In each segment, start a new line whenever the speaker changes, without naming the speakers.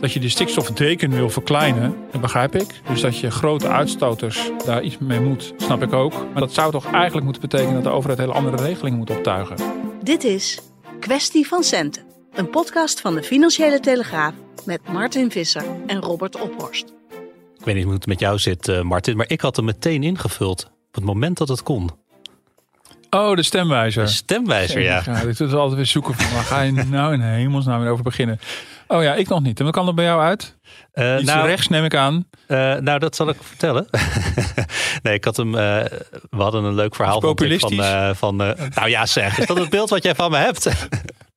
Dat je die stikstofdeken wil verkleinen, dat begrijp ik. Dus dat je grote uitstoters daar iets mee moet, snap ik ook. Maar dat zou toch eigenlijk moeten betekenen dat de overheid hele andere regelingen moet optuigen.
Dit is Kwestie van Centen, een podcast van de Financiële Telegraaf met Martin Visser en Robert Ophorst.
Ik weet niet hoe het met jou zit, uh, Martin, maar ik had hem meteen ingevuld. Op het moment dat het kon.
Oh, de stemwijzer.
De stemwijzer, ja.
ja. Ik doe altijd weer zoeken van waar ga je nou in hemelsnaam weer over beginnen. Oh ja, ik nog niet. En wat kan er bij jou uit? Uh, Iets nou, rechts neem ik aan.
Uh, nou, dat zal ik vertellen. nee, ik had hem. Uh, we hadden een leuk verhaal van. van nou ja, zeg. Is dat het beeld wat jij van me hebt?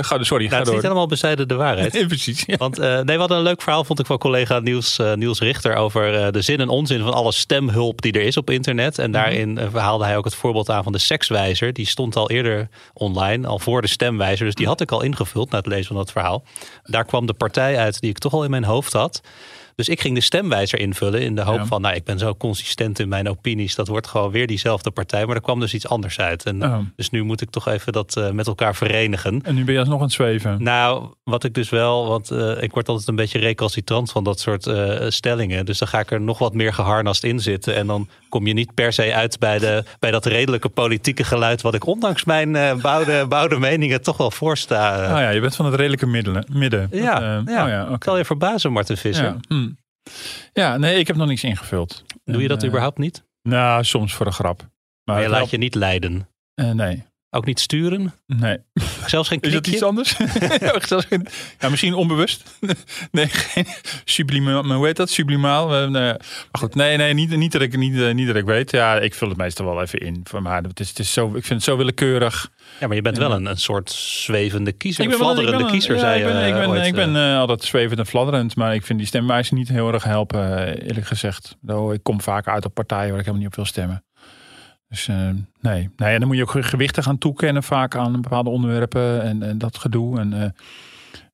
Ga, sorry,
nou, het is niet helemaal bezijden de waarheid.
Nee, precies.
Want uh, nee, we hadden een leuk verhaal, vond ik van collega Niels, uh, Niels Richter... over de zin en onzin van alle stemhulp die er is op internet. En daarin mm haalde hij ook het voorbeeld aan van de sekswijzer. Die stond al eerder online, al voor de stemwijzer. Dus die had ik al ingevuld na het lezen van dat verhaal. Daar kwam de partij uit die ik toch al in mijn hoofd had... Dus ik ging de stemwijzer invullen in de hoop van, nou, ik ben zo consistent in mijn opinies. Dat wordt gewoon weer diezelfde partij. Maar er kwam dus iets anders uit. En oh. Dus nu moet ik toch even dat uh, met elkaar verenigen.
En nu ben je alsnog aan het zweven.
Nou, wat ik dus wel, want uh, ik word altijd een beetje recalcitrant van dat soort uh, stellingen. Dus dan ga ik er nog wat meer geharnast in zitten. En dan kom je niet per se uit bij, de, bij dat redelijke politieke geluid. Wat ik ondanks mijn bouwde, bouwde meningen toch wel voorsta.
Nou ja, je bent van het redelijke middelen, midden.
Ja, dat, ja. Oh ja okay. zal je verbazen, Martin Visser.
Ja. Hm. Ja, nee, ik heb nog niks ingevuld.
Doe je dat
en,
überhaupt niet?
Nou, soms voor een grap. Maar,
maar je laat je niet leiden?
Uh, nee.
Ook niet sturen?
Nee.
Zelfs geen klikje?
Is dat iets anders? ja, misschien onbewust. nee, geen sublimaal. Hoe heet dat? Sublimaal? Uh, maar goed, nee, nee niet, niet, dat ik, niet, niet dat ik weet. Ja, ik vul het meestal wel even in. Maar het is, het is zo, ik vind het zo willekeurig.
Ja, maar je bent wel een, een soort zwevende kiezer. Ik ben fladderende kiezer, ja, zei
ik ben, ik ben, ik ben uh, altijd zwevend en fladderend. Maar ik vind die stemwijze niet heel erg helpen, eerlijk gezegd. Ik kom vaak uit op partijen waar ik helemaal niet op wil stemmen. Dus uh, nee. nee, en dan moet je ook gewichten gaan toekennen vaak aan bepaalde onderwerpen en, en dat gedoe. En uh,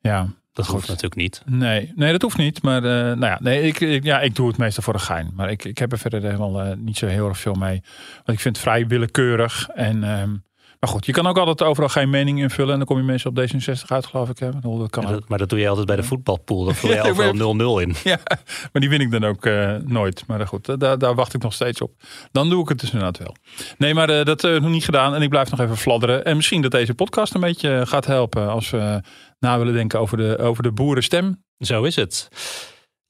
ja,
dat hoeft natuurlijk niet.
Nee, nee, dat hoeft niet. Maar uh, nou ja, nee, ik, ik, ja, ik doe het meestal voor de gein. Maar ik, ik heb er verder helemaal niet zo heel erg veel mee. Want ik vind het vrij willekeurig. En um, maar goed, je kan ook altijd overal geen mening invullen. En dan kom je mensen op D66 uit, geloof ik. Hè? Dat kan
dat, maar dat doe je altijd bij de voetbalpool. Dan vul je overal 0-0 in.
Ja, maar die win ik dan ook uh, nooit. Maar goed, daar, daar, wacht ik nog steeds op. Dan doe ik het dus inderdaad wel. Nee, maar uh, dat uh, nog niet gedaan. En ik blijf nog even fladderen. En misschien dat deze podcast een beetje gaat helpen. Als we na willen denken over de, over de boerenstem.
Zo is het.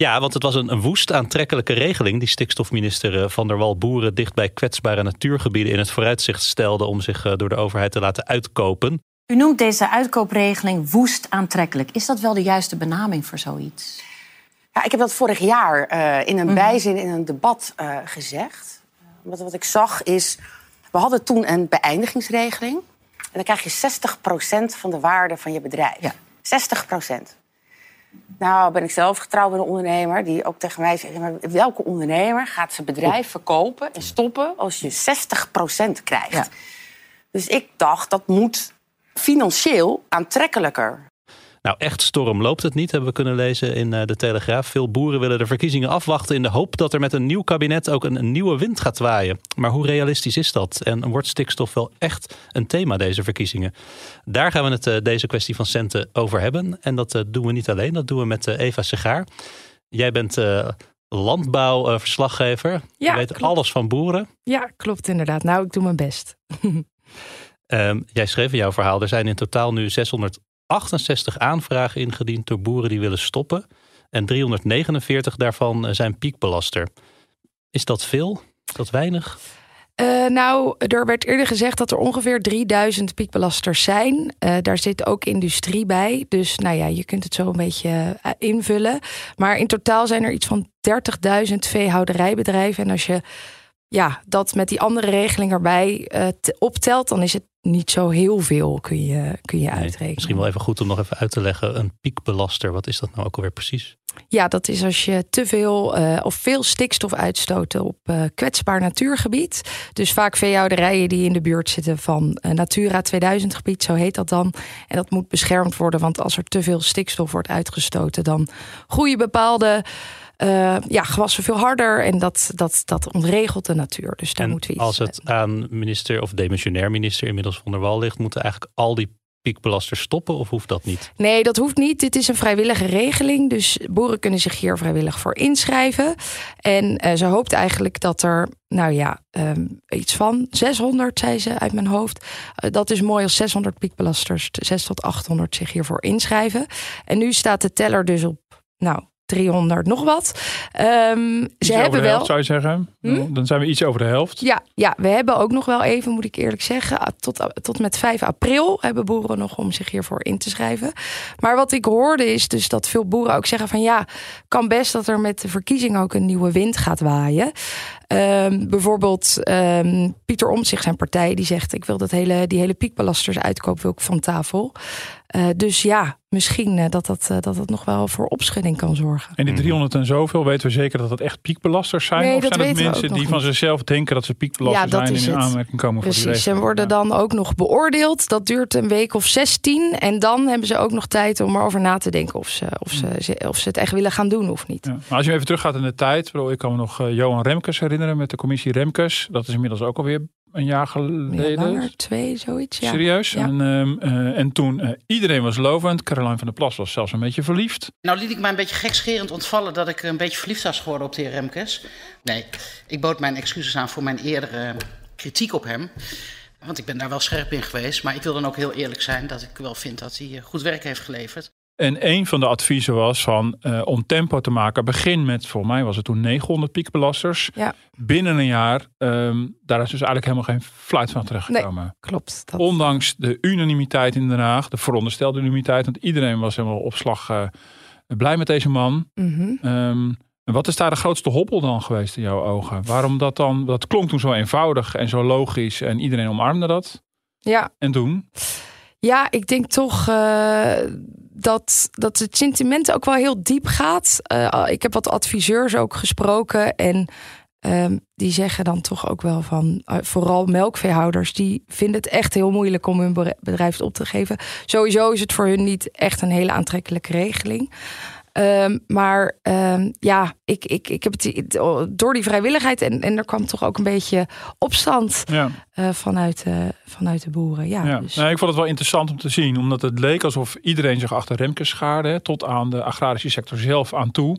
Ja, want het was een, een woest aantrekkelijke regeling die stikstofminister eh, Van der Wal boeren dicht bij kwetsbare natuurgebieden in het vooruitzicht stelde om zich eh, door de overheid te laten uitkopen.
U noemt deze uitkoopregeling woest aantrekkelijk. Is dat wel de juiste benaming voor zoiets?
Ja, ik heb dat vorig jaar uh, in een mm. bijzin in een debat uh, gezegd. Wat, wat ik zag is, we hadden toen een beëindigingsregeling. En dan krijg je 60% van de waarde van je bedrijf. Ja. 60%. Nou, ben ik zelf getrouwd met een ondernemer die ook tegen mij zegt: maar welke ondernemer gaat zijn bedrijf verkopen en stoppen als je 60% krijgt? Dus ik dacht dat moet financieel aantrekkelijker.
Nou, echt storm loopt het niet, hebben we kunnen lezen in eh, de Telegraaf. Veel boeren willen de verkiezingen afwachten in de hoop dat er met een nieuw kabinet ook een, nieuwe wind gaat waaien. Maar hoe realistisch is dat? En wordt stikstof wel echt een thema deze verkiezingen? Daar gaan we het uh, deze kwestie van centen over hebben. En dat uh, doen we niet alleen, dat doen we met Eva Segaar. Jij bent landbouwverslaggever. Ja, Je weet klopt. alles van boeren.
Ja, klopt inderdaad. Nou, ik doe mijn best.
um, jij schreef in jouw verhaal, er zijn in totaal nu 600 68 aanvragen ingediend door boeren die willen stoppen. En 349 daarvan eh, zijn piekbelaster. Is dat veel? Is dat weinig?
Uh, nou, er werd eerder gezegd dat er ongeveer 3000 piekbelasters zijn. Uh, daar zit ook industrie bij. Dus nou ja, je kunt het zo een beetje invullen. Maar in totaal zijn er iets van 30.000 veehouderijbedrijven. En als je ja, dat met die andere regeling erbij optelt, dan is het niet zo heel veel, kun je, kun je nee, uitrekenen.
Misschien wel even goed om nog even uit te leggen. Een piekbelaster, wat is dat nou ook alweer precies?
Ja, dat is als je te veel uh, of veel stikstof uitstoot op uh, kwetsbaar natuurgebied. Dus vaak veehouderijen die in de buurt zitten van uh, Natura 2000 gebied, zo heet dat dan. En dat moet beschermd worden, want als er te veel stikstof wordt uitgestoten, dan groeien bepaalde uh, ja, gewassen veel harder en dat, dat, dat ontregelt de natuur. Dus daar
en
moeten we
iets Als het aan minister of demissionair minister inmiddels van der Wal ligt, moeten eigenlijk al die piekbelasters stoppen of hoeft dat niet?
Nee, dat hoeft niet. Dit is een vrijwillige regeling. Dus boeren kunnen zich hier vrijwillig voor inschrijven. En uh, ze hoopt eigenlijk dat er, nou ja, um, iets van 600, zei ze uit mijn hoofd. Uh, dat is mooi als 600 piekbelasters, 6 tot 800 zich hiervoor inschrijven. En nu staat de teller dus op, nou, 300 nog wat. Um,
ze hebben wel. Helft, zou je zeggen? Hm? Dan zijn we iets over de helft.
Ja, ja, we hebben ook nog wel even, moet ik eerlijk zeggen, tot, tot met 5 april hebben boeren nog om zich hiervoor in te schrijven. Maar wat ik hoorde is dus dat veel boeren ook zeggen van ja, kan best dat er met de verkiezing ook een nieuwe wind gaat waaien. Um, bijvoorbeeld um, Pieter Omtzigt, zijn partij, die zegt ik wil dat hele, die hele piekbelasters uitkoop wil ik van tafel. Uh, dus ja, misschien uh, dat, dat, uh, dat dat nog wel voor opschudding kan zorgen.
En die 300 en zoveel, weten we zeker dat dat echt piekbelasters zijn?
Nee,
of zijn
het
mensen die van zichzelf denken dat ze piekbelasters ja, zijn en in aanmerking komen
Precies,
voor die
Ze worden dan ook nog beoordeeld. Dat duurt een week of 16. En dan hebben ze ook nog tijd om erover na te denken of ze, of ze, of ze het echt willen gaan doen of niet. Ja.
Maar als je even teruggaat in de tijd, ik kan me nog Johan Remkes herinneren met de commissie Remkes. Dat is inmiddels ook alweer een jaar geleden.
Ja, langer, twee, zoiets. Ja.
Serieus?
Ja.
En, um, uh, en toen, uh, iedereen was lovend. Caroline van der Plas was zelfs een beetje verliefd.
Nou liet ik mij een beetje gekscherend ontvallen dat ik een beetje verliefd was geworden op de heer Remkes. Nee, ik bood mijn excuses aan voor mijn eerdere kritiek op hem. Want ik ben daar wel scherp in geweest. Maar ik wil dan ook heel eerlijk zijn dat ik wel vind dat hij goed werk heeft geleverd.
En een van de adviezen was van uh, om tempo te maken, begin met, voor mij was het toen 900 piekbelasters.
Ja.
Binnen een jaar, um, daar is dus eigenlijk helemaal geen fluit van terechtgekomen.
Nee, klopt.
Dat... Ondanks de unanimiteit in Den Haag, de veronderstelde unanimiteit, want iedereen was helemaal op slag uh, blij met deze man.
Mm -hmm.
um, en wat is daar de grootste hobbel dan geweest in jouw ogen? Waarom dat dan, dat klonk toen zo eenvoudig en zo logisch en iedereen omarmde dat?
Ja.
En toen?
Ja, ik denk toch uh, dat, dat het sentiment ook wel heel diep gaat. Uh, ik heb wat adviseurs ook gesproken en um, die zeggen dan toch ook wel van, uh, vooral melkveehouders, die vinden het echt heel moeilijk om hun bedrijf op te geven. Sowieso is het voor hun niet echt een hele aantrekkelijke regeling. Um, maar um, ja, ik, ik, ik heb het door die vrijwilligheid en, en er kwam toch ook een beetje opstand
ja.
uh, vanuit, uh, vanuit de boeren. Ja,
ja.
Dus.
Nou, ik vond het wel interessant om te zien, omdat het leek alsof iedereen zich achter Remkes schaarde, tot aan de agrarische sector zelf aan toe.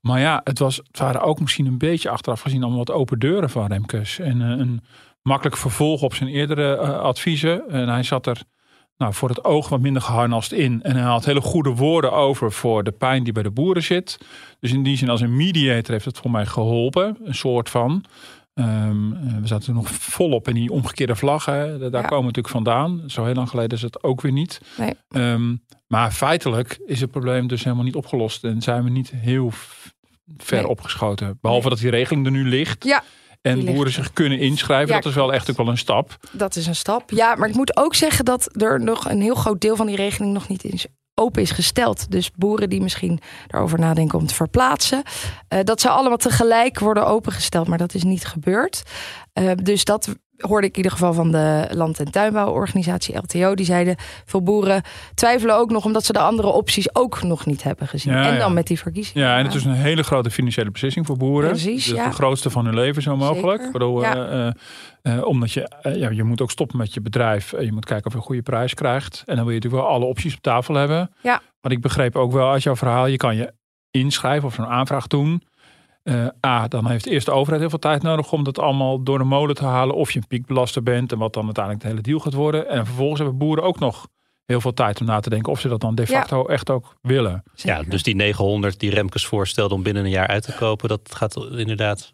Maar ja, het, was, het waren ook misschien een beetje achteraf gezien allemaal wat open deuren van Remkes. En uh, een makkelijk vervolg op zijn eerdere adviezen. En hij zat er nou, voor het oog wat minder geharnast in. En hij had hele goede woorden over voor de pijn die bij de boeren zit. Dus in die zin als een mediator heeft het voor mij geholpen. Een soort van. Um, we zaten nog volop in die omgekeerde vlaggen. Daar ja. komen we natuurlijk vandaan. Zo heel lang geleden is het ook weer niet.
Nee.
Um, maar feitelijk is het probleem dus helemaal niet opgelost. En zijn we niet heel ver nee. opgeschoten. Behalve nee. dat die regeling er nu ligt.
Ja.
En boeren zich kunnen inschrijven,
ja,
dat is wel echt ook wel een stap.
Dat is een stap. Ja, maar ik moet ook zeggen dat er nog een heel groot deel van die regeling nog niet is open is gesteld. Dus boeren die misschien daarover nadenken om te verplaatsen. Uh, dat zou allemaal tegelijk worden opengesteld, maar dat is niet gebeurd. Uh, dus dat hoorde ik in ieder geval van de Land- en Tuinbouworganisatie LTO. Die zeiden, veel boeren twijfelen ook nog... omdat ze de andere opties ook nog niet hebben gezien.
Ja,
en dan
ja.
met die verkiezingen.
Ja, en het is een hele grote financiële beslissing voor boeren.
Precies,
dus
ja.
de grootste van hun leven zo mogelijk.
Zeker.
Waardoor,
Ja.
uh, uh, omdat je, uh, ja, je moet ook stoppen met je bedrijf. je moet kijken of je een goede prijs krijgt. En dan wil je natuurlijk wel alle opties op tafel hebben.
Ja.
Maar ik begreep ook wel uit jouw verhaal... je kan je inschrijven of zo'n aanvraag doen... Uh, A, dan heeft eerst de overheid heel veel tijd nodig om dat allemaal door de molen te halen. Of je een piekbelaster bent en wat dan uiteindelijk de hele deal gaat worden. En vervolgens hebben boeren ook nog heel veel tijd om na te denken of ze dat dan de facto echt ook willen.
Ja, dus die 900 die Remkes voorstelde om binnen een jaar uit te kopen, dat gaat inderdaad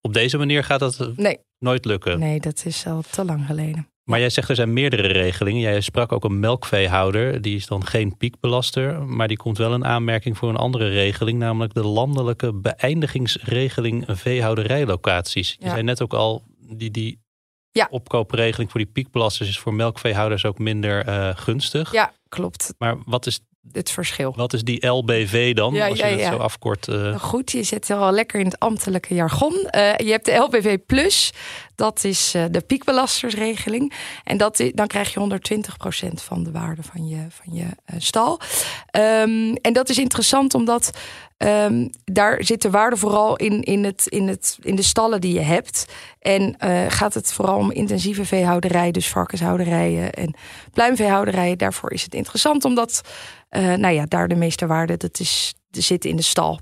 op deze manier gaat dat
nee.
nooit lukken.
Nee, dat is al te lang geleden.
Maar jij zegt er zijn meerdere regelingen. Jij sprak ook een melkveehouder. Die is dan geen piekbelaster. Maar die komt wel een aanmerking voor een andere regeling. Namelijk de landelijke beëindigingsregeling veehouderijlocaties. Je zei net ook al, die, die ja. opkoopregeling voor die piekbelasters is voor melkveehouders ook minder uh, gunstig.
Ja, klopt.
Maar wat is
het verschil.
Wat is die LBV dan, als je het zo afkort? Uh...
Goed, je zit er al lekker in het ambtelijke jargon. Uh, je hebt de LBV Plus, dat is uh, de piekbelastersregeling. En dat dan krijg je 120% van de waarde van je, van je stal. Um, en dat is interessant omdat um, daar zit de waarde vooral in, in, het, in, het, in de stallen die je hebt. En gaat het vooral om intensieve veehouderij, dus varkenshouderijen en pluimveehouderijen. Daarvoor is het interessant omdat nou ja, daar de meeste waarde, dat is, zit in de stal.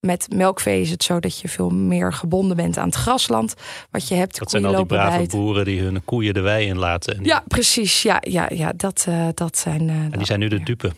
Met melkvee is het zo dat je veel meer gebonden bent aan het grasland. Wat je hebt.
Dat zijn al die brave boeren die hun koeien de wei inlaten. En
ja, precies. Ja, ja, ja dat, uh, dat zijn. Uh,
en die zijn nu de dupe.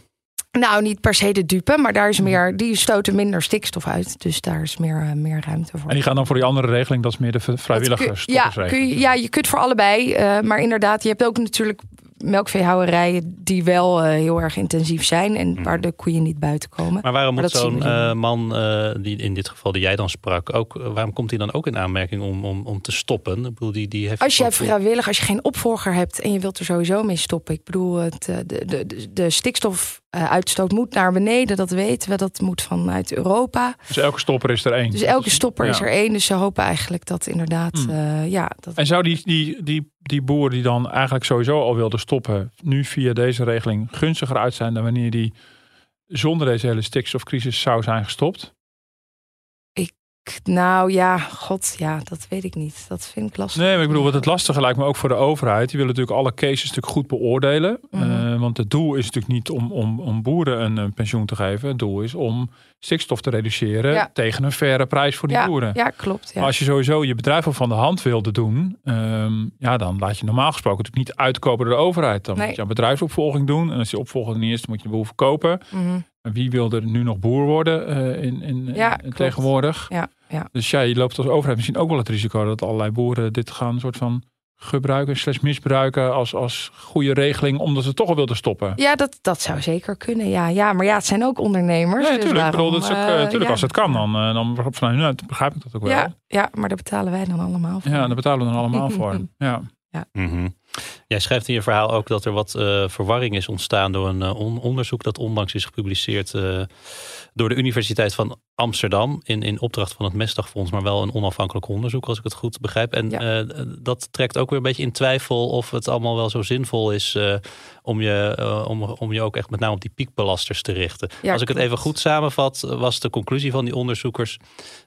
Nou, niet per se de dupe, maar daar is meer, die stoten minder stikstof uit. Dus daar is meer, meer ruimte voor.
En die gaan dan voor die andere regeling, dat is meer de vrijwilligers.
Ja, kun je, ja, je kunt voor allebei. Uh, maar inderdaad, je hebt ook natuurlijk melkveehouderijen die wel uh, heel erg intensief zijn en waar de koeien niet buiten komen.
Maar waarom moet zo'n uh, man, uh, die in dit geval die jij dan sprak, ook, waarom komt hij dan ook in aanmerking om, om, om te stoppen? Ik bedoel, die, die heeft
als jij vrijwillig, als je geen opvolger hebt en je wilt er sowieso mee stoppen. Ik bedoel, het, de, de, de, de stikstof uitstoot moet naar beneden, dat weten we. Dat moet vanuit Europa.
Dus elke stopper is er één.
Dus elke stopper is er één. Dus ze hopen eigenlijk dat inderdaad, hmm. ja. Dat...
En zou die, die, die die boer die dan eigenlijk sowieso al wilde stoppen, nu via deze regeling gunstiger uit zijn dan wanneer die zonder deze hele stikstofcrisis zou zijn gestopt?
Nou ja, god, ja, dat weet ik niet. Dat vind ik lastig.
Nee, maar ik bedoel, wat het lastige lijkt me ook voor de overheid. Die willen natuurlijk alle cases natuurlijk goed beoordelen. Mhm. Eh, want het doel is natuurlijk niet om, om, om boeren een, een pensioen te geven. Het doel is om stikstof te reduceren tegen een faire prijs voor die
ja,
boeren.
Ja, klopt. Ja.
Maar als je sowieso je bedrijf al van de hand wilde doen, um, ja, dan laat je normaal gesproken natuurlijk niet uitkopen door de overheid. Dan moet je een bedrijfsopvolging doen. En als die opvolger er niet is, dan moet je de boel verkopen. Mm Wie wil er nu nog boer worden uh, in, in, ja, in tegenwoordig?
Ja, ja.
Dus ja, je loopt als overheid misschien ook wel het risico dat allerlei boeren dit gaan soort van gebruiken, slash misbruiken als, als goede regeling, omdat ze toch al wilden stoppen.
Ja, dat, dat zou zeker kunnen. Ja, ja, maar ja, het zijn ook ondernemers.
Ja, natuurlijk. Dus dat is ook, uh, als het kan, dan, dan vanuit nu begrijp ik dat ook wel.
Ja, ja, maar daar betalen wij dan allemaal voor.
Ja, daar betalen we dan allemaal voor. Ja.
Ja.
Mm Jij schrijft in je verhaal ook dat er wat uh, verwarring is ontstaan door een on onderzoek dat onlangs is gepubliceerd door de Universiteit van Amsterdam in, in opdracht van het Mestdagfonds, maar wel een onafhankelijk onderzoek, als ik het goed begrijp. En eh, dat trekt ook weer een beetje in twijfel of het allemaal wel zo zinvol is om, je, om, om je ook echt met name op die piekbelasters te richten. als ik het even goed samenvat, was de conclusie van die onderzoekers.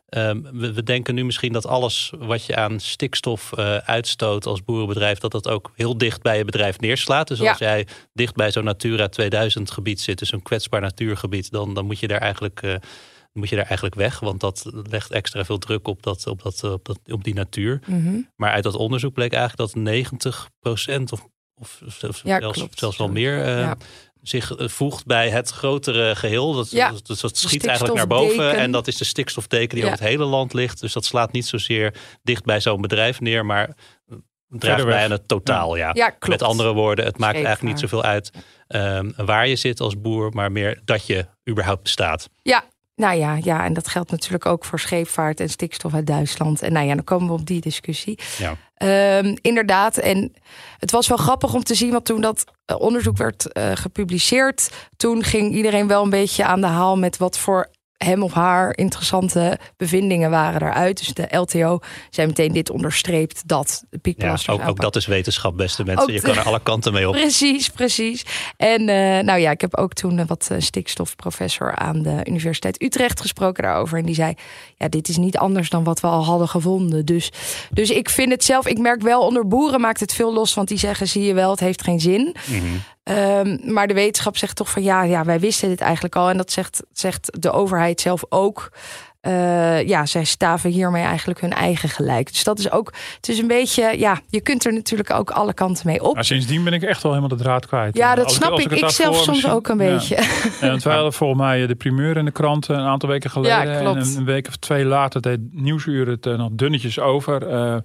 Ehm, we, we, denken nu misschien dat alles wat je aan stikstof uitstoot als boerenbedrijf, dat dat ook heel dicht bij je bedrijf neerslaat. Dus als jij dicht bij zo'n Natura 2000 gebied zit, dus een kwetsbaar natuurgebied, dan, dan moet je daar eigenlijk moet je daar eigenlijk weg. Want dat legt extra veel druk op, dat, op, dat, op, dat, op die natuur.
Mhm.
Maar uit dat onderzoek bleek eigenlijk dat 90% of, of zelfs, zelfs wel meer uh, zich eh, voegt bij het grotere geheel. Dat,
ja.
dus dat schiet eigenlijk naar boven. En dat is de stikstofteken die over het hele land ligt. Dus dat slaat niet zozeer dicht bij zo'n bedrijf neer, maar draagt bij aan het totaal. Ja.
ja
Met andere woorden, het maakt eigenlijk niet zoveel uit um, waar je zit als boer, maar meer dat je überhaupt bestaat.
Ja, nou ja, ja, en dat geldt natuurlijk ook voor scheepvaart en stikstof uit Duitsland. En nou ja, dan komen we op die discussie.
Ja.
Um, inderdaad, en het was wel grappig om te zien, want toen dat eh, onderzoek werd uh, gepubliceerd, toen ging iedereen wel een beetje aan de haal met wat voor hem of haar interessante bevindingen waren daaruit. Dus de LTO zei meteen dit onderstreept dat de piekbelasters.
Ja, ook, ook, dat is wetenschap, beste mensen. je kan er alle kanten mee op.
Precies, precies. En uh, nou ja, ik heb ook toen wat uh, stikstofprofessor aan de Universiteit Utrecht gesproken daarover. En die zei: Ja, dit is niet anders dan wat we al hadden gevonden. Dus, dus ik vind het zelf, ik merk wel onder boeren maakt het veel los. Want die zeggen: zie je wel, het heeft geen zin.
Mm -hmm.
Um, maar de wetenschap zegt toch van ja, ja, wij wisten dit eigenlijk al. En dat zegt, zegt de overheid zelf ook. eh, ja, zij staven hiermee eigenlijk hun eigen gelijk. Dus dat is ook, het is een beetje, ja, je kunt er natuurlijk ook alle kanten mee op.
Maar sindsdien ben ik echt wel helemaal de draad kwijt.
Ja, dat
als
snap ik. Ik zelf soms
misschien-
ook een
Ja.
beetje.
En hadden volgens mij de primeur in de krant een aantal weken geleden.
Ja.
En een, week of twee later deed Nieuwsuur het eh, nog dunnetjes over. Eh,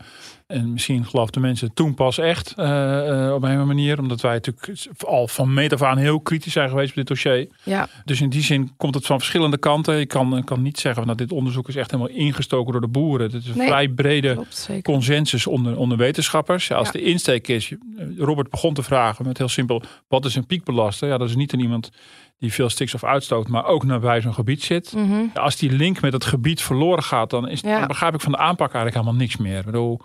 en misschien geloofden mensen toen pas echt eh, eh, op een manier. Omdat wij natuurlijk al van meet af aan heel kritisch zijn geweest op dit dossier.
Ja,
Dus in die zin komt het van verschillende kanten. Ik kan, ik kan niet zeggen dat dit onderzoek is echt helemaal ingestoken door de boeren. Het is een
Nee,
vrij brede
klopt
consensus onder, onder wetenschappers. Ja, als
Ja.
de insteek is, je- Robert begon te vragen met heel simpel, wat is een piekbelaster? Ja, dat is niet een iemand die veel stikstof uitstoot, maar ook nabij zo'n gebied zit.
Mhm.
Als die link met het gebied verloren gaat, dan, is,
Ja.
dan begrijp ik van de aanpak eigenlijk helemaal niks meer. Ik bedoel,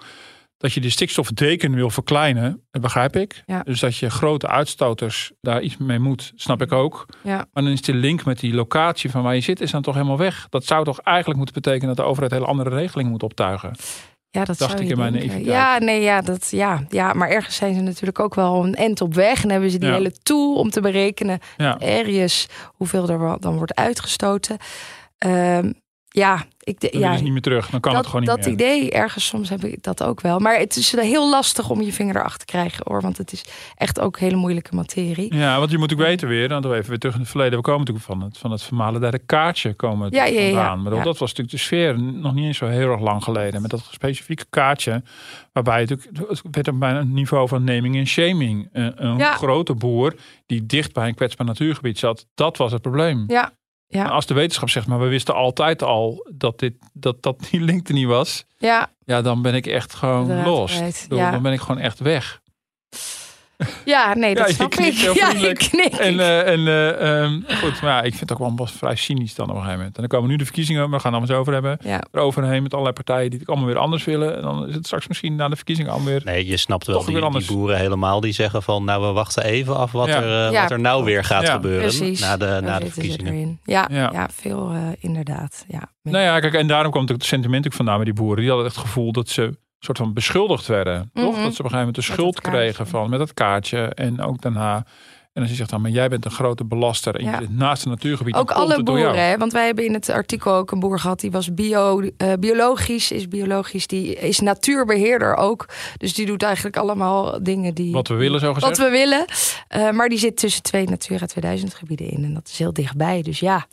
dat je de stikstofdeken wil verkleinen, dat begrijp ik.
Ja.
Dus dat je grote uitstoters daar iets mee moet, snap ik ook.
Ja.
Maar dan is de link met die locatie van waar je zit, is dan toch helemaal weg. Dat zou toch eigenlijk moeten betekenen dat de overheid hele andere regelingen moet optuigen.
Ja, dat
Dacht ik in mijn naïviteit.
Ja, nee, ja, dat, ja, ja, maar ergens zijn ze natuurlijk ook wel een end op weg. En hebben ze die
Ja.
hele tool om te berekenen,
Ja.
areas, hoeveel er dan wordt uitgestoten. Ehm, ja, ik, de- ja,
is het niet meer terug. Dan kan
dat,
het gewoon niet
dat
meer.
idee, ergens soms heb ik dat ook wel. Maar het is heel lastig om je vinger erachter te krijgen hoor. Want het is echt ook hele moeilijke materie.
Ja, want je moet ook weten weer, dan even weer terug in het verleden. We komen natuurlijk van het, van het vermalen kaartje komen we
Ja, ja, ja,
vandaan. Maar dat was natuurlijk de sfeer nog niet eens zo heel erg lang geleden. Met dat specifieke kaartje, waarbij het, het werd op een niveau van naming en shaming. Een, een
Ja.
grote boer die dicht bij een kwetsbaar natuurgebied zat, dat was het probleem.
Ja, ja,
Maar als de wetenschap zegt, maar we wisten altijd al dat, dit, dat, dat die link er niet was.
ja,
Ja, dan ben ik echt gewoon los.
ja.
Dan ben ik gewoon echt weg.
Ja, nee, dat
Ja, je
snap
knikt
ik.
heel
Ja, ik
vriendelijk.
knik.
En, eh, en eh, ehm, goed, maar ja, ik vind het ook wel best vrij cynisch dan op een gegeven moment. En dan komen nu de verkiezingen, maar we gaan het allemaal eens over hebben.
ja.
Eroverheen met allerlei partijen die het allemaal weer anders willen. En dan is het straks misschien na de verkiezingen allemaal weer...
Nee, je snapt wel die, die boeren helemaal die zeggen van nou we wachten even af wat,
Ja.
er, eh,
Ja,
wat er nou weer gaat
Ja.
gebeuren
Precies.
na de, na de verkiezingen.
Ja,
Ja.
ja. veel inderdaad. Ja.
Nou ja, kijk, en daarom kwam natuurlijk het sentiment ook vandaan met die boeren. Die hadden echt het gevoel dat ze soort van beschuldigd werden. Toch?
Mhm.
Dat ze op een gegeven moment de schuld kregen van met dat kaartje. En ook daarna... En als je zegt dan, maar jij bent een grote belaster en
Ja.
naast een natuurgebied.
Ook
dan
alle
het
boeren, hè? want wij hebben in het artikel ook een boer gehad die was bio, eh, biologisch, is biologisch, die is natuurbeheerder ook. Dus die doet eigenlijk allemaal dingen die
Wat we willen, zo gezegd.
wat we willen. Eh, maar die zit tussen twee Natura 2000 gebieden in en dat is heel dichtbij. Dus ja,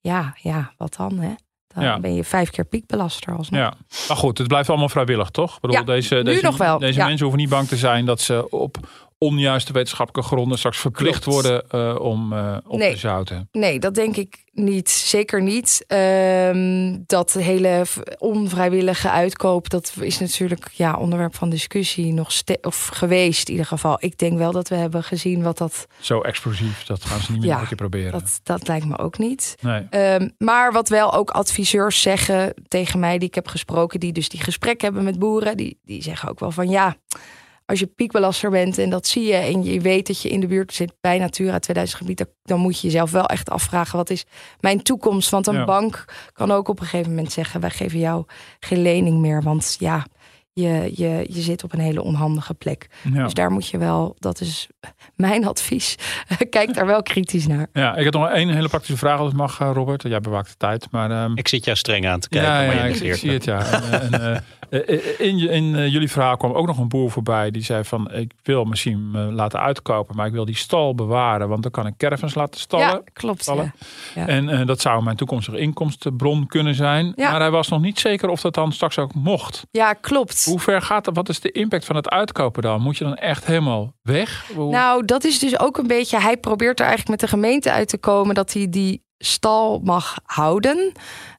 ja, ja, wat dan? Hè? Dan
Ja.
ben je vijf keer piekbelaster alsnog.
Ja, maar goed, het blijft allemaal vrijwillig, toch? Ik bedoel,
Ja,
deze,
nu
deze,
nog wel,
Deze
ja.
mensen hoeven niet bang te zijn dat ze op onjuiste wetenschappelijke gronden straks verplicht
Klopt.
worden eh, om eh, op
Nee.
te zouten.
Nee, dat denk ik niet. Zeker niet. Ehm, dat hele onvrijwillige uitkoop, dat is natuurlijk ja, onderwerp van discussie nog of geweest in ieder geval. Ik denk wel dat we hebben gezien wat dat.
Zo explosief, dat gaan ze niet meer
Ja,
een keer proberen.
Dat, dat lijkt me ook niet.
Nee.
Ehm, maar wat wel ook adviseurs zeggen tegen mij, die ik heb gesproken, die dus die gesprekken hebben met boeren, die, die zeggen ook wel van ja, als je piekbelaster bent en dat zie je en je weet dat je in de buurt zit bij Natura 2000 gebied, dan- moet je jezelf wel echt afvragen wat is mijn toekomst? Want een
Ja.
bank kan ook op een gegeven moment zeggen wij geven jou geen lening meer, want ja, je, je, je zit op een hele onhandige plek.
Ja.
Dus daar moet je wel, dat is mijn advies, kijk daar wel kritisch naar.
ja, ik heb nog één hele praktische vraag als het mag, eh, Robert. Jij bewaakt de tijd, maar... ehm,
Ik zit jou streng aan te kijken,
ja,
maar
ja, ik, zie het, ja. En, eh, en, eh, in, in jullie verhaal kwam ook nog een boer voorbij die zei van... ik wil misschien me laten uitkopen, maar ik wil die stal bewaren... want dan kan ik caravans laten stallen.
ja, klopt.
stallen.
Ja. Ja.
En eh, dat zou mijn toekomstige inkomstenbron kunnen zijn.
Ja.
Maar hij was nog niet zeker of dat dan straks ook mocht.
ja, klopt.
Hoe ver gaat dat? Wat is de impact van het uitkopen dan? Moet je dan echt helemaal weg? Hoe-
Nou, dat is dus ook een beetje. Hij probeert er eigenlijk met de gemeente uit te komen dat hij die stal mag houden.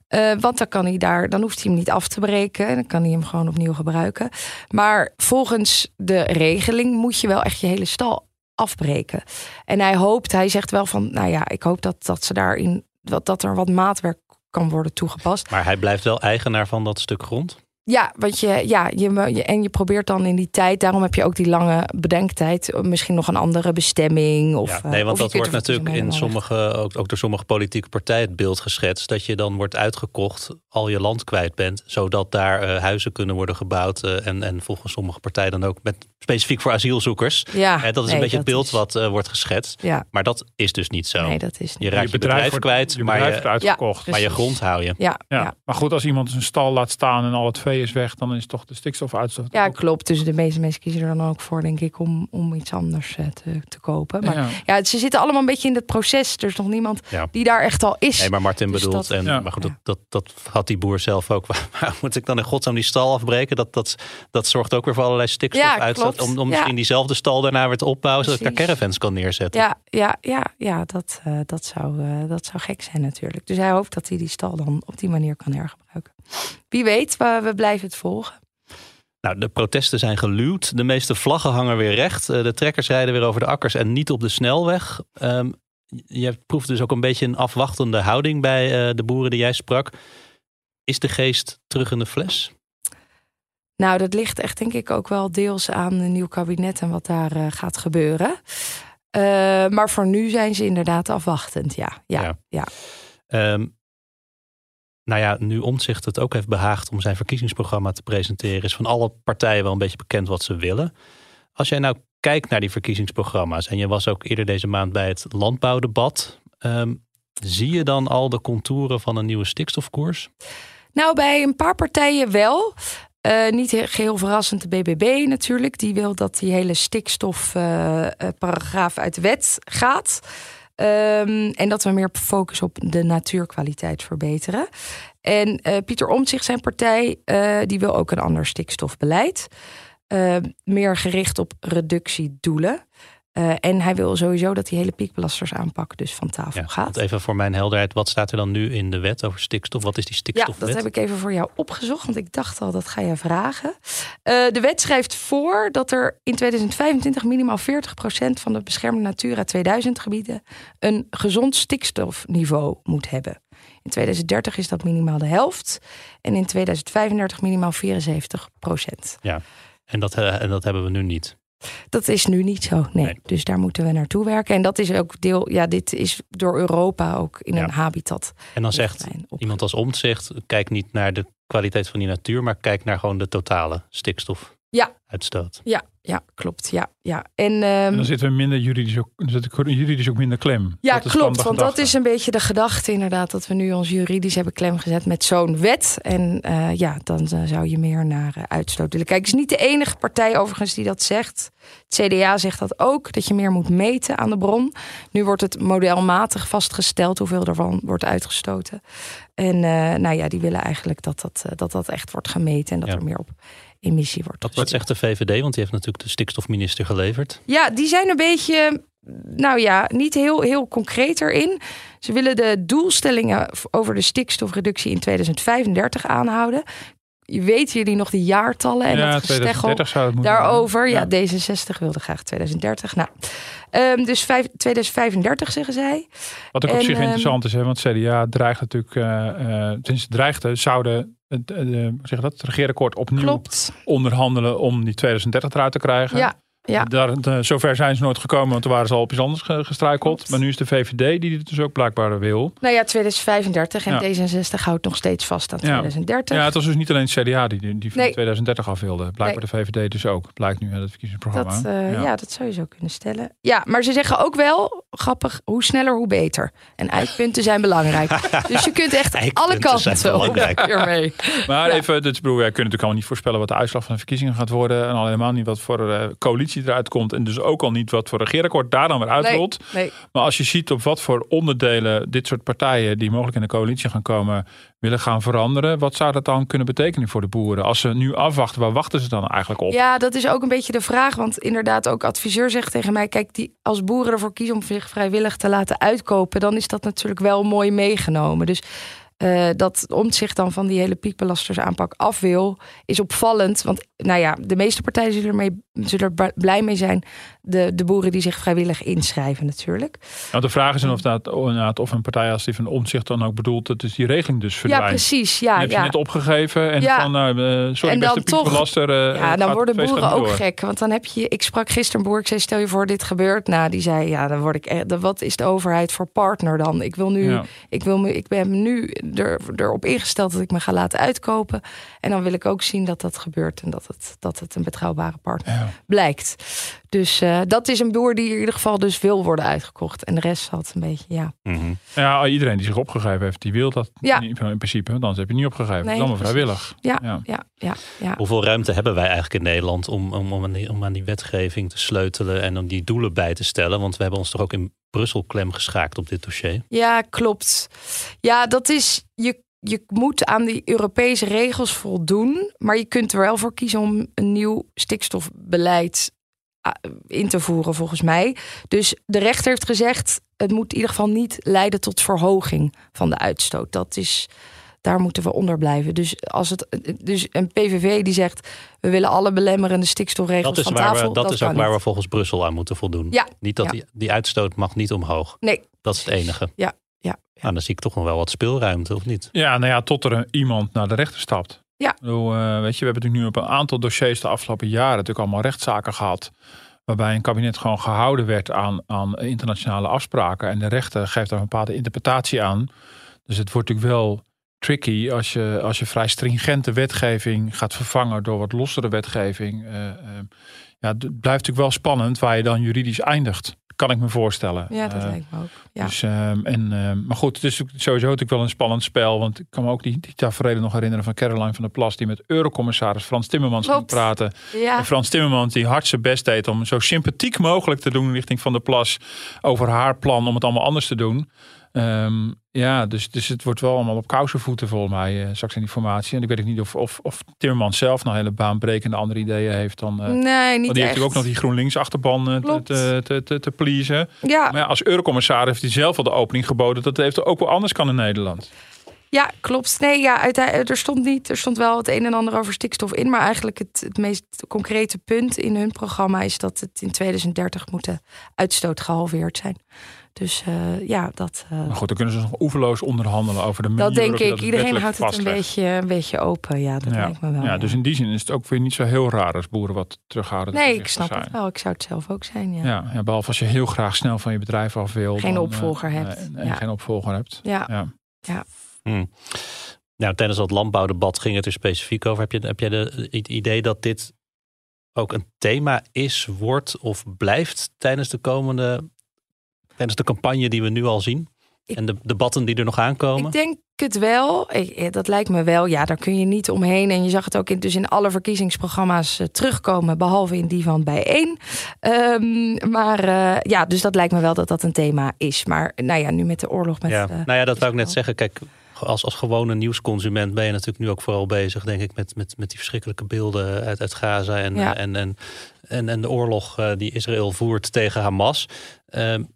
Eh, want dan kan hij daar, dan hoeft hij hem niet af te breken. Dan kan hij hem gewoon opnieuw gebruiken. Maar volgens de regeling moet je wel echt je hele stal afbreken. En hij hoopt, hij zegt wel van, nou ja, ik hoop dat, dat ze daarin, dat, dat er wat maatwerk kan worden toegepast.
Maar hij blijft wel eigenaar van dat stuk grond.
Ja, want je, ja, je, je, en je probeert dan in die tijd, daarom heb je ook die lange bedenktijd, misschien nog een andere bestemming. Of,
Ja,
eh,
nee, want
of je
dat wordt natuurlijk in sommige, ook, ook door sommige politieke partijen het beeld geschetst. Dat je dan wordt uitgekocht, al je land kwijt bent. Zodat daar eh, huizen kunnen worden gebouwd. eh, en, en volgens sommige partijen dan ook met, specifiek voor asielzoekers.
Ja,
dat is
nee,
een beetje het beeld
is-
wat eh, wordt geschetst.
Ja,
Maar dat is dus niet zo.
nee, dat is
je
niet.
raakt je bedrijf,
wordt-
kwijt,
je
maar, je,
uitgekocht.
maar je grond hou je.
Ja,
Ja.
ja.
maar goed, als iemand zijn stal laat staan en al het vee is weg, dan is toch de stikstofuitstoot.
Ja,
ook-
klopt. Dus de meeste mensen kiezen er dan ook voor, denk ik, om, om iets anders eh, te, te kopen. Maar ja.
Ja.
ze zitten allemaal een beetje in het proces. Er is nog niemand
Ja.
die daar echt al is.
Nee, maar Martin
Dus
bedoelt,
dat-
en,
Ja.
maar goed, dat, dat, dat had die boer zelf ook. Waar moet ik dan in godsnaam die stal afbreken? Dat, dat, dat zorgt ook weer voor allerlei stikstofuitstoot. om, om
Ja.
misschien diezelfde stal daarna weer te opbouwen, zodat ik daar caravans kan neerzetten.
Ja, ja, ja, ja dat, eh, dat, zou, eh, dat zou gek zijn natuurlijk. Dus hij hoopt dat hij die stal dan op die manier kan hergebruiken. Wie weet, we, we blijven het volgen.
Nou, de protesten zijn geluwd. De meeste vlaggen hangen weer recht. Eh, De trekkers rijden weer over de akkers en niet op de snelweg. Ehm, je proeft dus ook een beetje een afwachtende houding bij eh, de boeren die jij sprak. Is de geest terug in de fles?
Nou, dat ligt echt denk ik ook wel deels aan een nieuw kabinet en wat daar eh, gaat gebeuren. Maar voor nu zijn ze inderdaad afwachtend, ja. Ja,
Ja.
ja.
Ehm, nou ja, nu Omtzigt het ook heeft behaagd om zijn verkiezingsprogramma te presenteren, is van alle partijen wel een beetje bekend wat ze willen. Als jij nou kijkt naar die verkiezingsprogramma's, en je was ook eerder deze maand bij het landbouwdebat, ehm, zie je dan al de contouren van een nieuwe stikstofkoers?
Nou, bij een paar partijen wel. Eh, niet he- geheel verrassend de BBB natuurlijk. Die wil dat die hele stikstofparagraaf uit de wet gaat. Ehm, en dat we meer focus op de natuurkwaliteit verbeteren. En eh, Pieter Omtzigt, zijn partij, eh, die wil ook een ander stikstofbeleid. Eh, meer gericht op reductiedoelen. Eh, en hij wil sowieso dat die hele piekbelastersaanpak dus van tafel
Ja,
gaat.
even voor mijn helderheid, wat staat er dan nu in de wet over stikstof? Wat is die
Ja,
stikstofwet?
dat heb ik even voor jou opgezocht, want ik dacht al, dat ga je vragen. Eh, de wet schrijft voor dat er in 2025 minimaal 40% van de beschermde Natura 2000 gebieden een gezond stikstofniveau moet hebben. In 2030 is dat minimaal de helft en in 2035 minimaal 74%.
En, dat, eh, en dat hebben we nu niet.
Dat is nu niet zo, nee.
Nee.
Dus daar moeten we naartoe werken. En dat is ook deel, ja, dit is door Europa ook in
Ja.
een habitat.
En dan zegt iemand als Omtzigt, kijk niet naar de kwaliteit van die natuur, maar kijk naar gewoon de totale stikstofuitstoot.
Ja. Ja, ja, klopt. Ja, ja. En, ehm,
En dan zitten we minder juridisch ook, dan zit ik juridisch ook minder klem.
Ja, klopt. Want dat is een beetje de gedachte inderdaad. Dat we nu ons juridisch hebben klemgezet met zo'n wet. En eh, ja, dan eh, zou je meer naar eh, uitstoot willen kijken. Het is niet de enige partij overigens die dat zegt. Het CDA zegt dat ook. Dat je meer moet meten aan de bron. Nu wordt het modelmatig vastgesteld hoeveel ervan wordt uitgestoten. En nou ja, die willen eigenlijk dat dat, dat, dat echt wordt gemeten. En dat
Ja.
er meer op emissie wordt
Wat, wat
gestuurd.
zegt de VVD? Want die heeft natuurlijk de stikstofminister geleverd.
Ja, die zijn een beetje, nou ja, niet heel, heel concreet erin. Ze willen de doelstellingen over de stikstofreductie in 2035 aanhouden. Je weet jullie nog die jaartallen en
ja,
dat gesteggel
2030 zou het moeten
daarover. Ja.
Ja.
D66 wilde graag 2030. Nou, ehm, dus vijf- 2035 zeggen zij.
Wat ook op zich
ehm,
interessant is, hè, want CDA dreigt natuurlijk, eh sinds het dreigde, zouden het, eh, zeg dat, het regeerakkoord opnieuw
Klopt.
onderhandelen om die 2030 eruit te krijgen.
Ja, ja.
Daar, de- zover zijn ze nooit gekomen, want toen waren ze al op iets anders ge- gestruikeld.
Klopt.
Maar nu is de VVD die het dus ook blijkbaar wil.
Nou ja, 2035 en
Ja.
D66 houdt nog steeds vast aan
Ja.
2030.
Ja, het was dus niet alleen het CDA die, die van
Nee.
2030 af wilde. Blijkbaar de VVD dus ook. Blijkt nu uit het verkiezingsprogramma.
Dat, eh, ja. dat zou je zo kunnen stellen. Ja, maar ze zeggen ook wel, grappig, hoe sneller hoe beter. En eikpunten zijn belangrijk. dus je kunt echt
Eikpunten
alle kanten op
belangrijk.
hiermee.
Maar
Ja.
even, dit, bedoel, wij kunnen natuurlijk allemaal niet voorspellen wat de uitslag van de verkiezingen gaat worden. En al helemaal niet wat voor eh, coalitie eruit komt. En dus ook al niet wat voor regeerakkoord daar dan weer uitrolt.
Nee,
Maar als je ziet op wat voor onderdelen dit soort partijen die mogelijk in de coalitie gaan komen, willen gaan veranderen. Wat zou dat dan kunnen betekenen voor de boeren? Als ze nu afwachten, waar wachten ze dan eigenlijk op?
Ja, dat is ook een beetje de vraag. Want inderdaad, ook adviseur zegt tegen mij: kijk, die, als boeren ervoor kiezen om zich vrijwillig te laten uitkopen, dan is dat natuurlijk wel mooi meegenomen. Dus Uh, dat zich dan van die hele piekbelastersaanpak af wil, is opvallend. Want nou ja, de meeste partijen zullen, ermee, zullen er blij mee zijn. De, de boeren die zich vrijwillig inschrijven natuurlijk.
Nou, de vraag is dan of, dat, of een partij als die van Omtzigt dan ook bedoelt... dat is die regeling dus verdwijnt.
Ja, precies. Ja,
heb je net opgegeven en ja. van, uh, sorry en beste piekbelaster...
Uh, ja, dan worden boeren ook gek. Want dan heb je... Ik sprak gisteren een boer, ik zei stel je voor dit gebeurt. Nou, die zei ja, dan word ik... wat is de overheid voor partner dan? Ik wil nu... Ik, wil me, ik ben nu er, erop ingesteld dat ik me ga laten uitkopen. En dan wil ik ook zien dat dat gebeurt en dat het, dat het een betrouwbare partner blijkt. Dus uh, dat is een boer die in ieder geval dus wil worden uitgekocht. En de rest had een beetje, ja.
Mm Ja, iedereen die zich opgegeven heeft, die wil dat ja. in principe. Dan heb je niet opgegeven. Nee, dan vrijwillig.
Ja, ja. Ja, ja, ja,
Hoeveel ruimte hebben wij eigenlijk in Nederland om, om, om, aan die, om aan die wetgeving te sleutelen en om die doelen bij te stellen? Want we hebben ons toch ook in Brussel klem geschaakt op dit dossier.
Ja, klopt. Ja, dat is. Je, je moet aan die Europese regels voldoen. Maar je kunt er wel voor kiezen om een nieuw stikstofbeleid ah, in te voeren, volgens mij. Dus de rechter heeft gezegd: het moet in ieder geval niet leiden tot verhoging van de uitstoot. Dat is daar moeten we onder blijven. Dus als het dus een PVV die zegt we willen alle belemmerende stikstofregels dat is
van
waar
tafel. We, dat, is ook waar we volgens Brussel aan moeten voldoen.
Ja.
Niet dat die, die uitstoot mag niet omhoog.
Nee.
Dat is het enige.
Ja. Ja.
Nou, dan zie ik toch nog wel wat speelruimte, of niet?
Ja, nou ja, tot er iemand naar de rechter stapt.
Ja.
Bedoel, uh, weet je, we hebben natuurlijk nu op een aantal dossiers de afgelopen jaren natuurlijk allemaal rechtszaken gehad. Waarbij een kabinet gewoon gehouden werd aan, aan internationale afspraken. En de rechter geeft daar een bepaalde interpretatie aan. Dus het wordt natuurlijk wel tricky als je, als je vrij stringente wetgeving gaat vervangen door wat lossere wetgeving. Uh, uh, ja, het blijft natuurlijk wel spannend waar je dan juridisch eindigt. Kan ik me voorstellen.
Ja, dat uh, lijkt me ook. Ja.
Dus, ehm, en, ehm, maar goed, het is sowieso natuurlijk wel een spannend spel. Want ik kan me ook die, die tafereelen nog herinneren van Caroline van der Plas. Die met Eurocommissaris Frans Timmermans ging praten.
Ja.
En Frans Timmermans die hard zijn best deed om zo sympathiek mogelijk te doen richting Van der Plas. Over haar plan om het allemaal anders te doen. Um, ja, dus, dus het wordt wel allemaal op kousenvoeten volgens mij uh, straks in die formatie. En ik weet niet of, of, of Timmermans zelf nog hele baanbrekende andere ideeën heeft dan. Uh,
nee, niet
want die
echt.
heeft natuurlijk ook nog die GroenLinks achterban uh, te, te, te, te pleasen.
Ja.
Maar ja, als eurocommissaris heeft hij zelf al de opening geboden dat het heeft ook wel anders kan in Nederland.
Ja, klopt. Nee, ja, er stond niet. Er stond wel het een en ander over stikstof in. Maar eigenlijk het, het meest concrete punt in hun programma is dat het in 2030 moet de uitstoot gehalveerd zijn. Dus uh, ja, dat. Uh,
maar goed, dan kunnen ze nog oeverloos onderhandelen over de manier
Dat denk ik.
Dat
Iedereen houdt het een beetje, een beetje open. Ja, dat
ja.
lijkt me wel.
Ja, dus in die zin is het ook weer niet zo heel raar als boeren wat terughouden.
Nee, ik snap het wel. Ik zou het zelf ook zijn. Ja.
Ja, ja, behalve als je heel graag snel van je bedrijf af wil.
Geen
dan,
opvolger
uh,
hebt.
En, geen opvolger hebt.
Ja.
ja.
ja.
Hmm. Nou, tijdens dat landbouwdebat ging het er specifiek over. Heb je, heb je de, het idee dat dit ook een thema is, wordt of blijft tijdens de komende tijdens de campagne die we nu al zien? en de debatten die er nog aankomen?
Ik denk het wel. Ik, dat lijkt me wel. Ja, daar kun je niet omheen. En je zag het ook in, dus in alle verkiezingsprogramma's uh, terugkomen, behalve in die van bijeen. Um, maar uh, ja, dus dat lijkt me wel dat dat een thema is. Maar nou ja, nu met de oorlog met.
Ja.
Uh,
nou ja, dat wou ik net zeggen. Kijk, als, als gewone nieuwsconsument ben je natuurlijk nu ook vooral bezig, denk ik, met, met, met die verschrikkelijke beelden uit, uit Gaza en,
ja.
en, en, en, en de oorlog die Israël voert tegen Hamas. Um,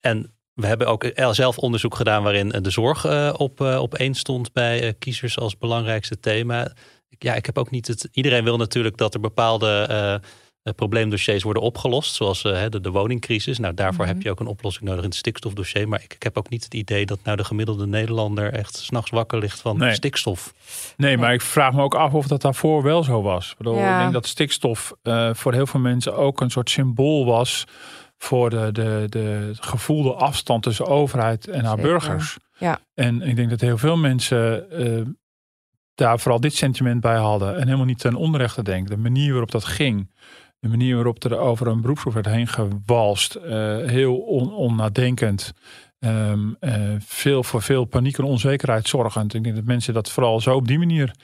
en we hebben ook zelf onderzoek gedaan waarin de zorg uh, op, uh, op één stond bij uh, kiezers als belangrijkste thema. Ja, ik heb ook niet het. Iedereen wil natuurlijk dat er bepaalde probleemdossiers worden opgelost, zoals de, de, woningcrisis. Nou, daarvoor
Mhm.
heb je ook een oplossing nodig in het stikstofdossier. Maar ik, ik heb ook niet het idee dat nou de gemiddelde Nederlander echt s'nachts wakker ligt van
Nee.
stikstof.
Nee, maar ik vraag me ook af of dat daarvoor wel zo was. Ik, bedoel,
Ja.
ik denk dat stikstof eh, voor heel veel mensen ook een soort symbool was voor de, de, de gevoelde afstand tussen overheid en haar
Zeker.
burgers.
Ja.
En ik denk dat heel veel mensen eh, daar vooral dit sentiment bij hadden en helemaal niet ten onrechte denken. De manier waarop dat ging, de manier waarop er over een beroepsgroep werd heen gewalst, eh, heel on, onnadenkend. Ehm, eh, veel voor veel paniek en onzekerheid zorgend. Ik denk dat mensen dat vooral zo op die manier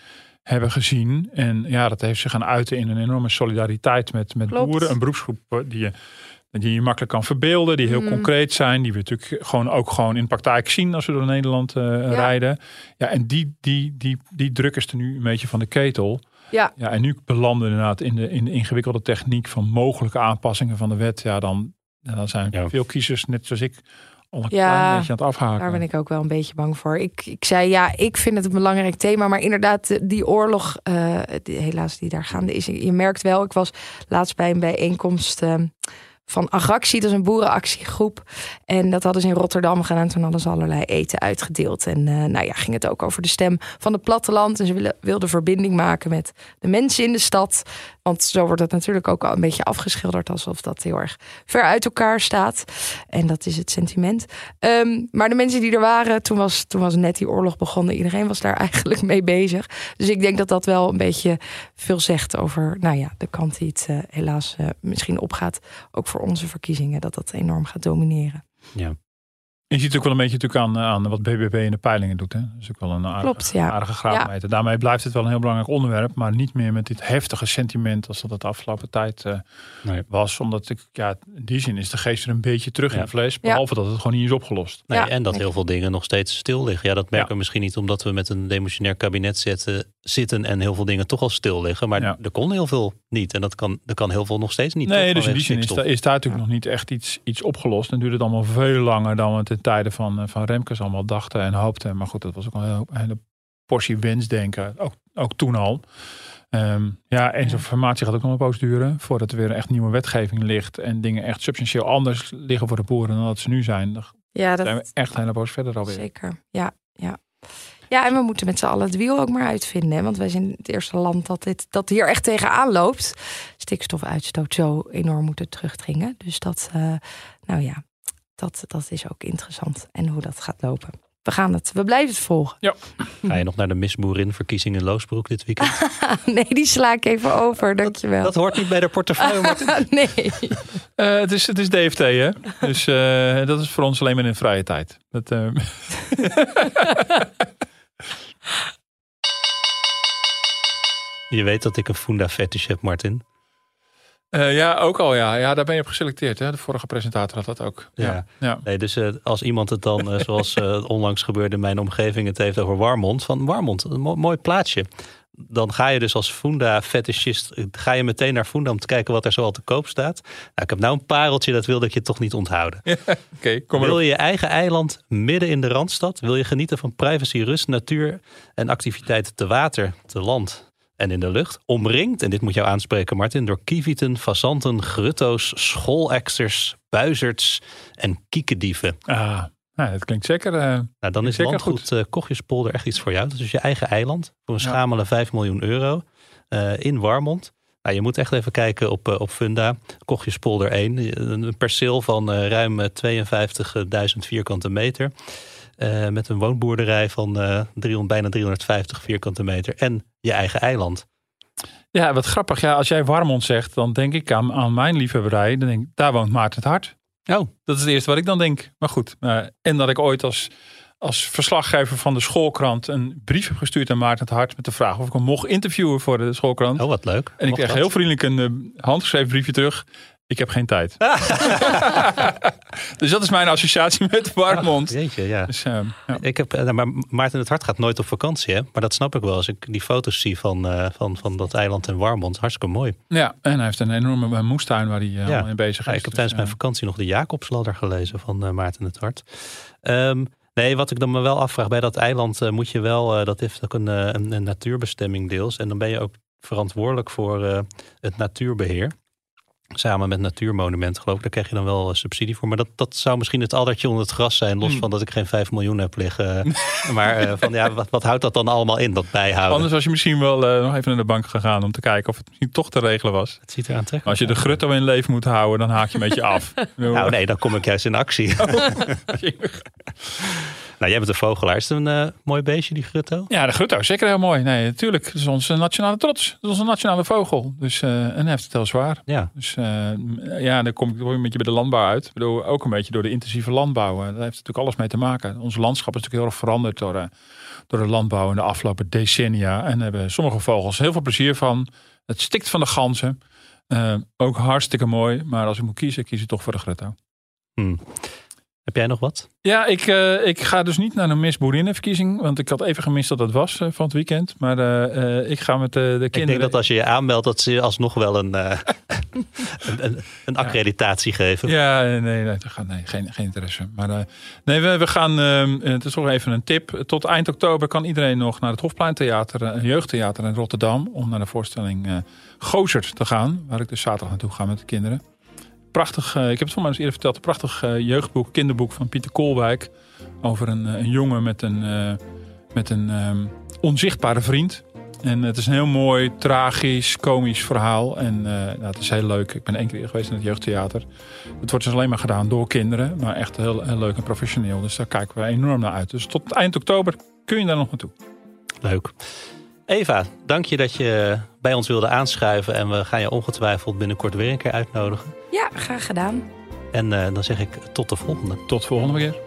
hebben gezien. En ja, dat heeft zich gaan uiten in een enorme solidariteit met, met
Klopt.
boeren. Een beroepsgroep die je, die je makkelijk kan verbeelden, die heel
Mm.
concreet zijn, die we natuurlijk gewoon ook gewoon in praktijk zien als we door Nederland eh, rijden. Ja, en die, die, die, die druk is er nu een beetje van de ketel.
Ja.
Ja, en nu belanden we inderdaad in de, in de ingewikkelde techniek van mogelijke aanpassingen van de wet. Ja, dan, dan zijn
Ja.
veel kiezers, net zoals ik, al een
Ja,
klein beetje aan het afhaken.
Daar ben ik ook wel een beetje bang voor. Ik, ik zei ja, ik vind het een belangrijk thema. Maar inderdaad, de- die oorlog, eh, die, helaas die daar gaande is. Je merkt wel, ik was laatst bij een bijeenkomst eh, van Agractie. Dat is een boerenactiegroep. En dat hadden ze in Rotterdam gedaan. Toen hadden ze allerlei eten uitgedeeld. En eh, nou ja, ging het ook over de stem van het platteland. En ze willen, wilden verbinding maken met de mensen in de stad. Want zo wordt het natuurlijk ook al een beetje afgeschilderd alsof dat heel erg ver uit elkaar staat. En dat is het sentiment. Ehm, maar de mensen die er waren, toen was, toen was net die oorlog begonnen. Iedereen was daar eigenlijk mee bezig. Dus ik denk dat dat wel een beetje veel zegt over nou ja, de kant die het eh, helaas eh, misschien opgaat. Ook onze verkiezingen, dat dat enorm gaat domineren.
Ja.
Je ziet ook wel een beetje natuurlijk aan, aan wat BBB in de peilingen doet. Hè? Dat is ook wel een aardige,
Klopt, ja.
aardige graadmeter. Daarmee blijft het wel een heel belangrijk onderwerp. Maar niet meer met dit heftige sentiment als dat het de afgelopen tijd eh,
Nee.
was. Omdat ik, ja, in die zin is de geest er een beetje terug in de vlees. Behalve dat het gewoon niet is opgelost.
Nee,
Ja.
en dat heel veel dingen nog steeds stil liggen. Ja, dat merken
Ja.
we misschien niet omdat we met een demissionair kabinet zitten, zitten en heel veel dingen toch al stil liggen. Maar
Ja.
er kon heel veel niet. En dat kan, er kan heel veel nog steeds niet.
Nee,
toch,
dus in die zin is, is daar natuurlijk nog niet echt iets, iets opgelost. En duurde het allemaal veel langer dan we ten tijde van, eh, van Remkes allemaal dachten en hoopten. Maar goed, dat was ook een hele, portie wensdenken. Ook, ook toen al. Ehm, ja, en zo'n formatie gaat ook nog een poos duren. Voordat er weer echt nieuwe wetgeving ligt. En dingen echt substantieel anders liggen voor de boeren dan dat ze nu zijn. Dan
Ja,
zijn we
dat
echt een hele poos verder alweer.
zeker. Ja, ja. Ja, en we moeten met z'n allen het wiel ook maar uitvinden. Hè? Want wij zijn het eerste land dat, dit, dat hier echt tegenaan loopt. Stikstofuitstoot zo enorm moeten terugdringen. Dus dat, eh, nou ja, dat, dat is ook interessant. En hoe dat gaat lopen. We gaan het, we blijven het volgen.
Ga je nog naar de misboerin-verkiezing in Loosbroek dit weekend?
nee, die sla ik even over, dankjewel.
Dat hoort niet bij de portefeuille. maar
nee.
Eh, het, is, het is DFT, hè? Dus eh, dat is voor ons alleen maar in vrije tijd. Dat, eh,
Je weet dat ik een funda fetish heb, Martin.
Eh, ja, ook al ja. Ja, daar ben je op geselecteerd. Hè? De vorige presentator had dat ook.
Ja.
ja. ja.
Nee, dus eh, als iemand het dan, eh, zoals onlangs gebeurde in mijn omgeving, het heeft over Warmond. Van Warmond, een mo- mooi plaatsje. Dan ga je dus als Funda fetishist, eh, ga je meteen naar Funda om te kijken wat er zoal te koop staat. Nou, ik heb nou een pareltje, dat wilde ik je toch niet onthouden.
Kom
Wil je je eigen eiland midden in de Randstad? Wil je genieten van privacy, rust, natuur en activiteiten te water, te land en in de lucht? Omringd, en dit moet jou aanspreken Martin, door kievieten, fazanten, grutto's, schooleksters, buizerds en kiekendieven.
Ah, nou, dat klinkt zeker. eh,
Nou, dan is landgoed eh Kochjespolder echt iets voor jou. Dat is je eigen eiland voor een
Ja.
schamele 5 miljoen euro eh, in Warmond. Nou, je moet echt even kijken op, op Funda. Kochjespolder 1. Een perceel van ruim eh, 52.000 vierkante meter. Eh, met een woonboerderij van eh 300, bijna 350 vierkante meter. En je eigen eiland.
ja, wat grappig. Ja, als jij Warmond zegt, dan denk ik aan, aan mijn liefhebberij. Dan denk ik, daar woont Maarten het Hart.
Oh,
Dat is het eerste wat ik dan denk. Maar goed. eh, en dat ik ooit als, als verslaggever van de schoolkrant een brief heb gestuurd aan Maarten het Hart. Met de vraag of ik hem mocht interviewen voor de schoolkrant.
oh wat leuk.
en ik
Mocht
kreeg
dat?
heel vriendelijk een eh, handgeschreven briefje terug. Ik heb geen tijd. dus dat is mijn associatie met Warmond.
Jeetje, ja.
Dus, eh, ja.
Ik heb, eh, maar Maarten het Hart gaat nooit op vakantie, hè? Maar dat snap ik wel als ik die foto's zie van, eh, van, van dat eiland in Warmond. Hartstikke mooi.
ja, en hij heeft een enorme eh, moestuin waar hij allemaal in bezig is.
Ja, ik heb
Dus,
tijdens mijn
eh,
vakantie nog de Jacobsladder gelezen van Maarten het Hart. Ehm, nee, wat ik dan me wel afvraag, bij dat eiland moet je wel, dat heeft ook een, een, een natuurbestemming deels. En dan ben je ook verantwoordelijk voor het natuurbeheer. Samen met natuurmonumenten geloof ik, daar krijg je dan wel eh, subsidie voor. Maar dat, dat zou misschien het addertje onder het gras zijn, los
Hmm.
van dat ik geen 5 miljoen heb liggen. maar eh, van, ja, wat, wat houdt dat dan allemaal in, dat bijhouden?
Anders was je misschien wel eh, nog even naar de bank gegaan om te kijken of het misschien toch te regelen was.
Het ziet er aantrekkelijk
als je de grutto in leven moet houden, dan haak je een beetje af.
Nou nee, dan kom ik juist in actie. nou, jij bent een vogelaar. Is het een eh, mooi beestje, die grutto?
Ja, de grutto is zeker heel mooi. Nee, natuurlijk. Het is onze nationale trots. Het is onze nationale vogel. Dus, eh, en heeft het heel zwaar.
Ja.
Dus eh, ja, dan kom ik een beetje bij de landbouw uit. Ik bedoel, ook een beetje door de intensieve landbouw. Daar heeft natuurlijk alles mee te maken. Ons landschap is natuurlijk heel erg veranderd door, door de landbouw in de afgelopen decennia. En daar hebben sommige vogels heel veel plezier van. Het stikt van de ganzen. Ook hartstikke mooi. Maar als ik moet kiezen, kies ik toch voor de grutto.
Hmm. Heb jij nog wat?
Ja, ik, uh, ik ga dus niet naar een Miss Boerinnenverkiezing. Want ik had even gemist dat dat was uh, van het weekend. Maar uh, ik ga met de kinderen... Ik
denk dat als je je aanmeldt, dat ze je alsnog wel een, een, een, een, accreditatie
ja.
geven.
Ja, nee, nee, nee, nee geen, geen interesse. Maar nee, we, we gaan... Ehm, het is nog even een tip. Tot eind oktober kan iedereen nog naar het Hofpleintheater, een jeugdtheater in Rotterdam. Om naar de voorstelling Gozert te gaan. Waar ik dus zaterdag naartoe ga met de kinderen prachtig, uh, ik heb het voor mij eens eerder verteld, een prachtig uh, jeugdboek, kinderboek van Pieter Koolwijk. Over een, een jongen met een, uh, met een um, onzichtbare vriend. En het is een heel mooi, tragisch, komisch verhaal. En nou, het is heel leuk. Ik ben één keer geweest in het jeugdtheater. Het wordt dus alleen maar gedaan door kinderen. Maar echt heel, heel leuk en professioneel. Dus daar kijken we enorm naar uit. Dus tot eind oktober kun je daar nog naartoe.
Leuk. Eva, dank je dat je bij ons wilde aanschuiven. En we gaan je ongetwijfeld binnenkort weer een keer uitnodigen.
Ja, graag gedaan.
En uh, dan zeg ik tot de volgende.
Tot de volgende keer.